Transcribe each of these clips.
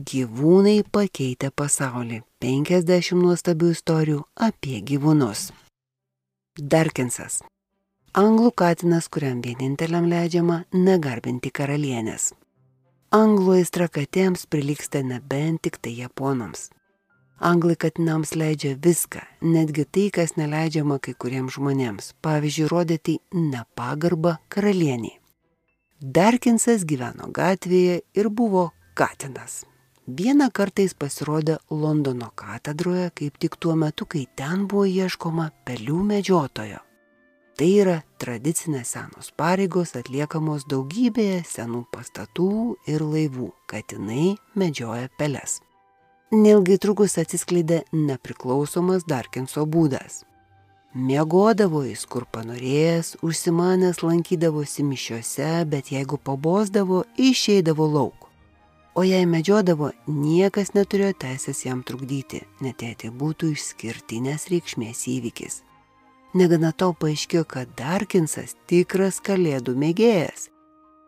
Gyvūnai pakeitė pasaulį. 50 nuostabių istorijų apie gyvūnus. Darkinsas. Anglų katinas, kuriam vieninteliam leidžiama negarbinti karalienės. Anglų aistra katėms prilyksta nebent tik tai japonams. Anglai katinams leidžia viską, netgi tai, kas neleidžiama kai kuriems žmonėms. Pavyzdžiui, rodyti nepagarbą karalieniai. Darkinsas gyveno gatvėje ir buvo katinas. Vieną kartą jis pasirodė Londono katedroje kaip tik tuo metu, kai ten buvo ieškoma pelių medžiotojo. Tai yra tradicinės senos pareigos atliekamos daugybėje senų pastatų ir laivų. Katinai medžioja peles. Nelgai trukus atsiskleidė nepriklausomas Darkinso būdas. Miegodavo jis kur panorėjęs, užsimanęs lankydavosi mišiuose, bet jeigu pabosdavo, išeidavo lauk o jei medžiodavo, niekas neturėjo teisės jam trukdyti, net jei tai būtų išskirtinės reikšmės įvykis. Negana to paaiškėjo, kad Darkinsas tikras kalėdų mėgėjas.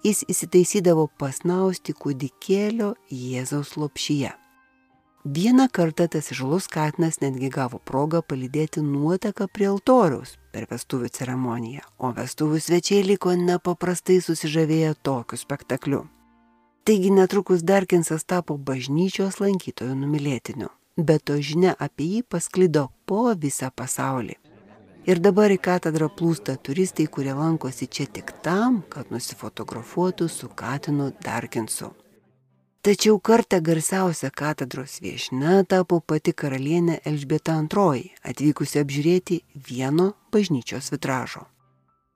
Jis įsitaisydavo pasnausti kūdikėlio Jėzaus lopšyje. Vieną kartą tas žalus katinas netgi gavo progą palydėti nuoteką prie altoriaus per vestuvių ceremoniją, o vestuvių svečiai liko nepaprastai susižavėję tokiu spektakliu. Taigi netrukus Darkinsas tapo bažnyčios lankytojų numylėtiniu, bet to žinia apie jį pasklido po visą pasaulį. Ir dabar į katedrą plūsta turistai, kurie lankosi čia tik tam, kad nusifotografuotų su Katinu Darkinsu. Tačiau kartą garsiausia katedros viešne tapo pati karalienė Elžbieta II, atvykusi apžiūrėti vieno bažnyčios vitražo.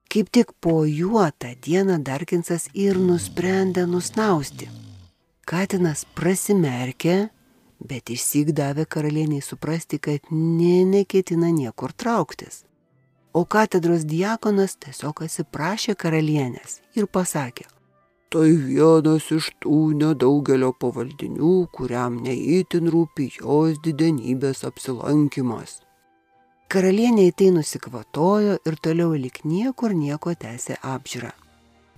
Kaip tik po juo tą dieną Darkinsas ir nusprendė nusnausti. Katinas prasimerkė, bet išsik davė karalieniai suprasti, kad ne neketina niekur trauktis. O katedros diakonas tiesiog atsiprašė karalienės ir pasakė, tai vienas iš tų nedaugelio pavaldinių, kuriam neįtin rūpi jos didenybės apsilankimas. Karalienė į tai nusikvatojo ir toliau lik niekur nieko tęsė apžiūrą.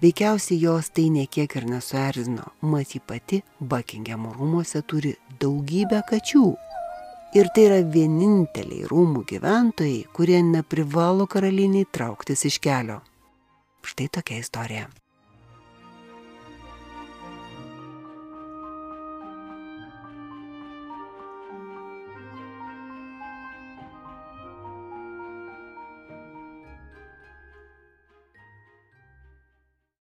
Veikiausiai jos tai niekiek ir nesuerzino, mat ji pati Buckingham rūmose turi daugybę kačių. Ir tai yra vieninteliai rūmų gyventojai, kurie neprivalo karalieniai trauktis iš kelio. Štai tokia istorija.